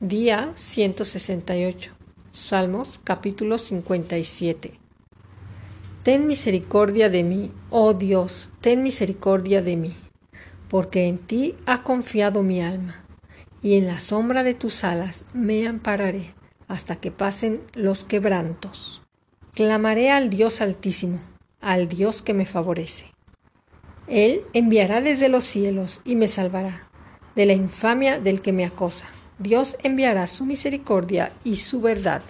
Día 168. Salmos capítulo 57. Ten misericordia de mí, oh Dios, ten misericordia de mí, porque en ti ha confiado mi alma, y en la sombra de tus alas me ampararé hasta que pasen los quebrantos. Clamaré al Dios altísimo, al Dios que me favorece. Él enviará desde los cielos y me salvará de la infamia del que me acosa Dios enviará su misericordia y su verdad.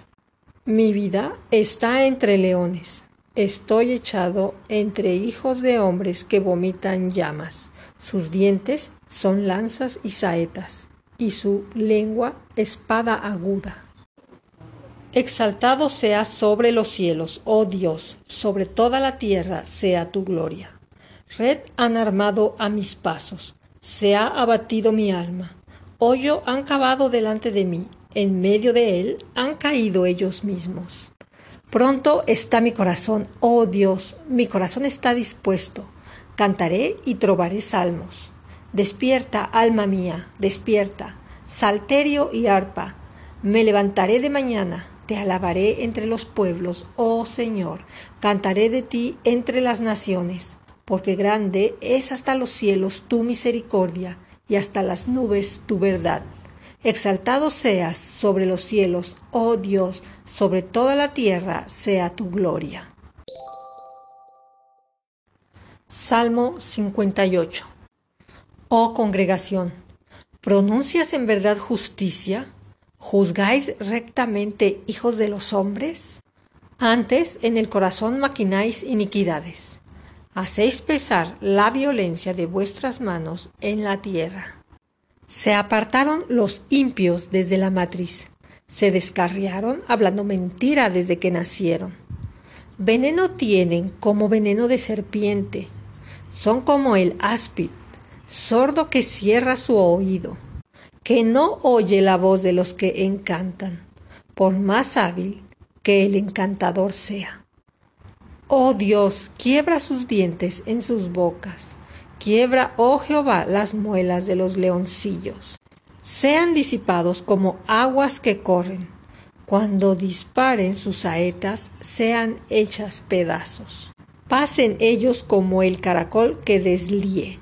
Mi vida está entre leones. Estoy echado entre hijos de hombres que vomitan llamas. Sus dientes son lanzas y saetas, y su lengua espada aguda. Exaltado sea sobre los cielos, oh Dios, sobre toda la tierra sea tu gloria. Red han armado a mis pasos, se ha abatido mi alma hoyo han cavado delante de mí, en medio de él han caído ellos mismos. Pronto está mi corazón, oh Dios, mi corazón está dispuesto. Cantaré y trovaré salmos. Despierta, alma mía, despierta, salterio y arpa. Me levantaré de mañana, te alabaré entre los pueblos, oh Señor, cantaré de ti entre las naciones, porque grande es hasta los cielos tu misericordia y hasta las nubes tu verdad. Exaltado seas sobre los cielos, oh Dios, sobre toda la tierra sea tu gloria. Salmo 58 Oh congregación, ¿pronuncias en verdad justicia? ¿Juzgáis rectamente hijos de los hombres? Antes en el corazón maquináis iniquidades hacéis pesar la violencia de vuestras manos en la tierra. Se apartaron los impios desde la matriz, se descarriaron hablando mentira desde que nacieron. Veneno tienen como veneno de serpiente, son como el áspid, sordo que cierra su oído, que no oye la voz de los que encantan, por más hábil que el encantador sea. Oh Dios, quiebra sus dientes en sus bocas. Quiebra, oh Jehová, las muelas de los leoncillos. Sean disipados como aguas que corren. Cuando disparen sus saetas, sean hechas pedazos. Pasen ellos como el caracol que deslíe.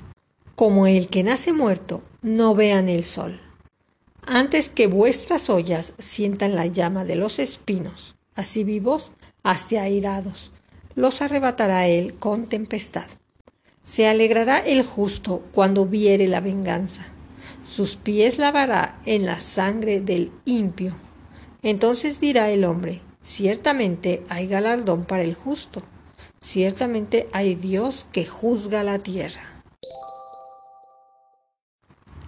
Como el que nace muerto, no vean el sol. Antes que vuestras ollas sientan la llama de los espinos, así vivos, hasta airados los arrebatará él con tempestad. Se alegrará el justo cuando viere la venganza. Sus pies lavará en la sangre del impio. Entonces dirá el hombre, ciertamente hay galardón para el justo. Ciertamente hay Dios que juzga la tierra.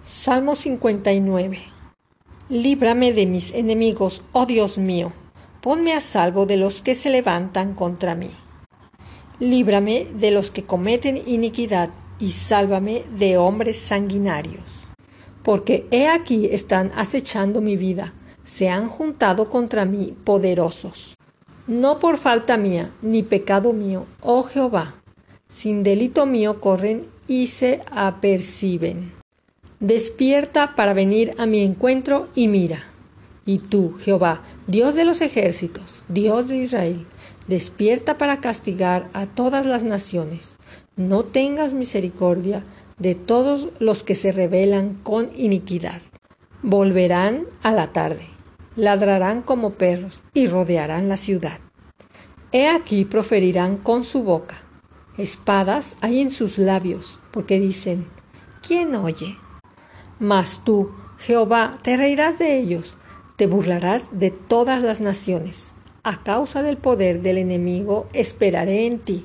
Salmo 59. Líbrame de mis enemigos, oh Dios mío, ponme a salvo de los que se levantan contra mí. Líbrame de los que cometen iniquidad y sálvame de hombres sanguinarios. Porque he aquí están acechando mi vida, se han juntado contra mí poderosos. No por falta mía, ni pecado mío, oh Jehová, sin delito mío corren y se aperciben. Despierta para venir a mi encuentro y mira. Y tú, Jehová, Dios de los ejércitos, Dios de Israel, despierta para castigar a todas las naciones. No tengas misericordia de todos los que se rebelan con iniquidad. Volverán a la tarde, ladrarán como perros y rodearán la ciudad. He aquí proferirán con su boca. Espadas hay en sus labios, porque dicen, ¿quién oye? Mas tú, Jehová, te reirás de ellos, te burlarás de todas las naciones a causa del poder del enemigo esperaré en ti,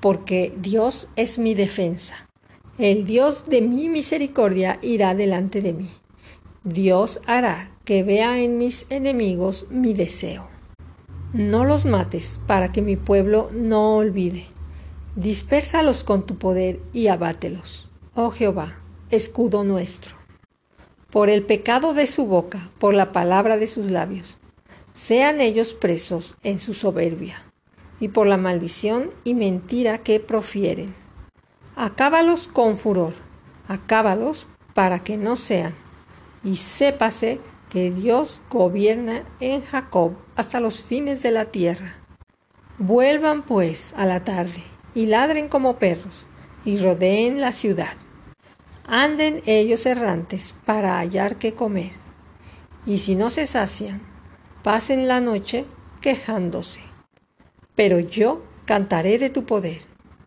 porque Dios es mi defensa. El Dios de mi misericordia irá delante de mí. Dios hará que vea en mis enemigos mi deseo. No los mates para que mi pueblo no olvide. Dispérsalos con tu poder y abátelos. Oh Jehová, escudo nuestro. Por el pecado de su boca, por la palabra de sus labios sean ellos presos en su soberbia y por la maldición y mentira que profieren. Acábalos con furor, acábalos para que no sean, y sépase que Dios gobierna en Jacob hasta los fines de la tierra. Vuelvan pues a la tarde y ladren como perros y rodeen la ciudad. Anden ellos errantes para hallar qué comer. Y si no se sacian, pasen la noche quejándose. Pero yo cantaré de tu poder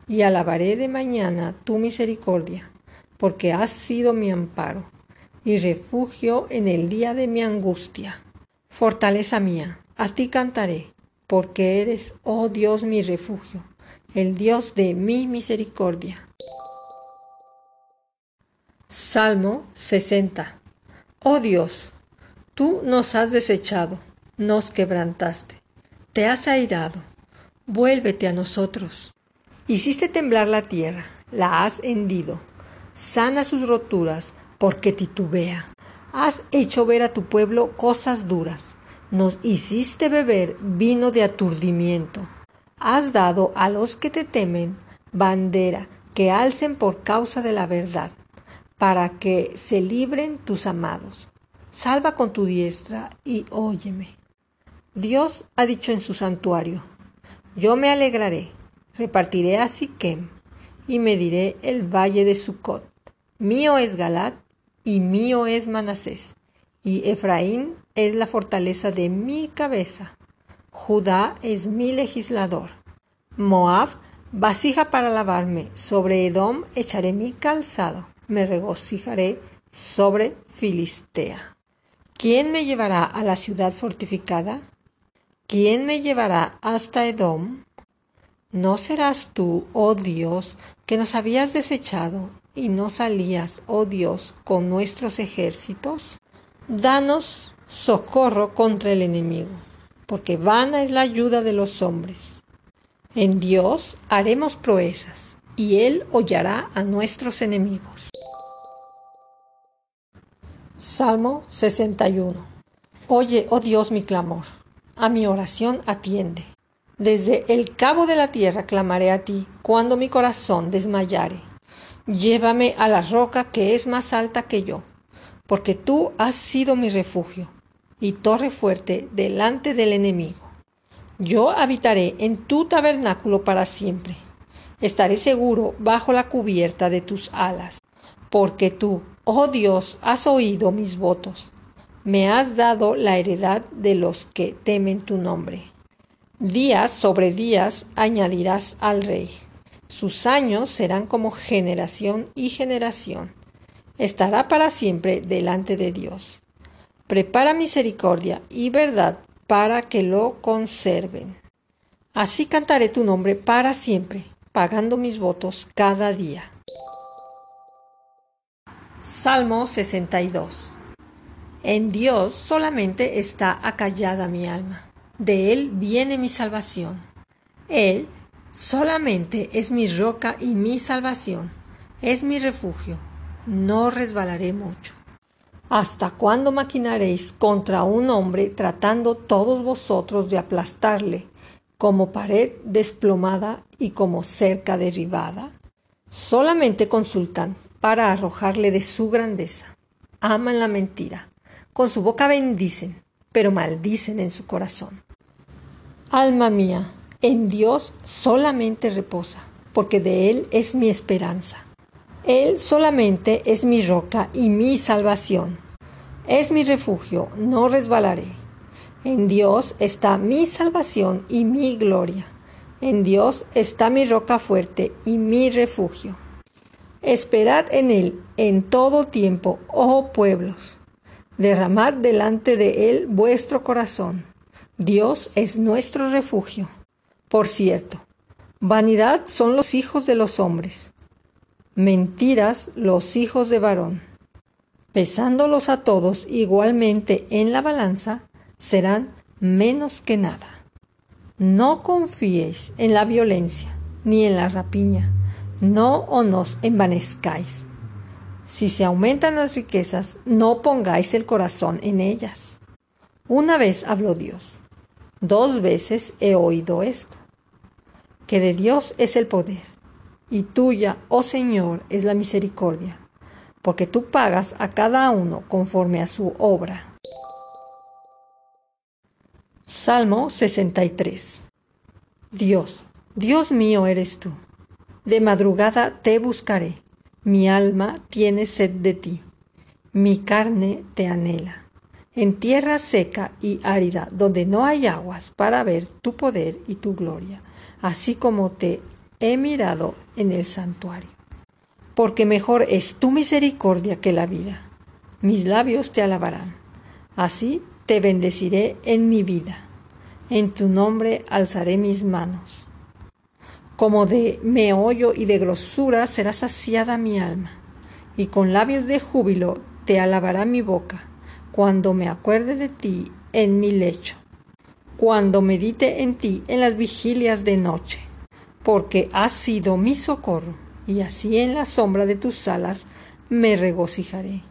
y alabaré de mañana tu misericordia, porque has sido mi amparo y refugio en el día de mi angustia. Fortaleza mía, a ti cantaré, porque eres, oh Dios, mi refugio, el Dios de mi misericordia. Salmo 60. Oh Dios, tú nos has desechado, nos quebrantaste, te has airado, vuélvete a nosotros. Hiciste temblar la tierra, la has hendido, sana sus roturas, porque titubea. Has hecho ver a tu pueblo cosas duras, nos hiciste beber vino de aturdimiento. Has dado a los que te temen bandera que alcen por causa de la verdad, para que se libren tus amados. Salva con tu diestra y óyeme. Dios ha dicho en su santuario, yo me alegraré repartiré a Siquem y mediré el valle de Sucot. Mío es Galat y mío es Manasés, y Efraín es la fortaleza de mi cabeza. Judá es mi legislador. Moab, vasija para lavarme, sobre Edom echaré mi calzado, me regocijaré sobre Filistea. ¿Quién me llevará a la ciudad fortificada? ¿Quién me llevará hasta Edom? ¿No serás tú, oh Dios, que nos habías desechado y no salías, oh Dios, con nuestros ejércitos? Danos socorro contra el enemigo, porque vana es la ayuda de los hombres. En Dios haremos proezas, y Él hollará a nuestros enemigos. Salmo 61 Oye, oh Dios, mi clamor, a mi oración atiende. Desde el cabo de la tierra clamaré a ti cuando mi corazón desmayare. Llévame a la roca que es más alta que yo, porque tú has sido mi refugio y torre fuerte delante del enemigo. Yo habitaré en tu tabernáculo para siempre. Estaré seguro bajo la cubierta de tus alas, porque tú, oh Dios, has oído mis votos. Me has dado la heredad de los que temen tu nombre. Días sobre días añadirás al rey. Sus años serán como generación y generación. Estará para siempre delante de Dios. Prepara misericordia y verdad para que lo conserven. Así cantaré tu nombre para siempre, pagando mis votos cada día. Salmo 62 En Dios solamente está acallada mi alma de Él viene mi salvación. Él solamente es mi roca y mi salvación, es mi refugio, no resbalaré mucho. ¿Hasta cuándo maquinaréis contra un hombre tratando todos vosotros de aplastarle como pared desplomada y como cerca derribada? Solamente consultan para arrojarle de su grandeza. Aman la mentira. Con su boca bendicen, pero maldicen en su corazón. Alma mía, en Dios solamente reposa, porque de Él es mi esperanza. Él solamente es mi roca y mi salvación. Es mi refugio, no resbalaré. En Dios está mi salvación y mi gloria. En Dios está mi roca fuerte y mi refugio. Esperad en Él en todo tiempo, oh pueblos. Derramad delante de Él vuestro corazón Dios es nuestro refugio. Por cierto, vanidad son los hijos de los hombres, mentiras los hijos de varón. Pesándolos a todos igualmente en la balanza, serán menos que nada. No confíéis en la violencia ni en la rapiña, no os envanezcáis. Si se aumentan las riquezas, no pongáis el corazón en ellas. Una vez habló Dios Dos veces he oído esto, que de Dios es el poder, y tuya, oh Señor, es la misericordia, porque tú pagas a cada uno conforme a su obra. Salmo 63 Dios, Dios mío eres tú. De madrugada te buscaré. Mi alma tiene sed de ti. Mi carne te anhela. En tierra seca y árida, donde no hay aguas, para ver tu poder y tu gloria, así como te he mirado en el santuario. Porque mejor es tu misericordia que la vida. Mis labios te alabarán. Así te bendeciré en mi vida. En tu nombre alzaré mis manos. Como de meollo y de grosura será saciada mi alma, y con labios de júbilo te alabará mi boca, cuando me acuerde de ti en mi lecho, cuando medite en ti en las vigilias de noche, porque has sido mi socorro, y así en la sombra de tus alas me regocijaré.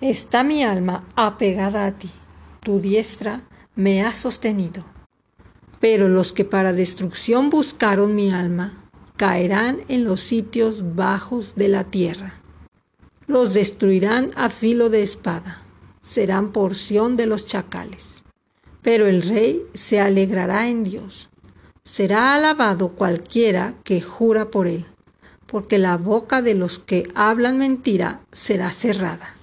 Está mi alma apegada a ti, tu diestra me ha sostenido. Pero los que para destrucción buscaron mi alma, caerán en los sitios bajos de la tierra. Los destruirán a filo de espada, serán porción de los chacales. Pero el rey se alegrará en Dios. Será alabado cualquiera que jura por él, porque la boca de los que hablan mentira será cerrada.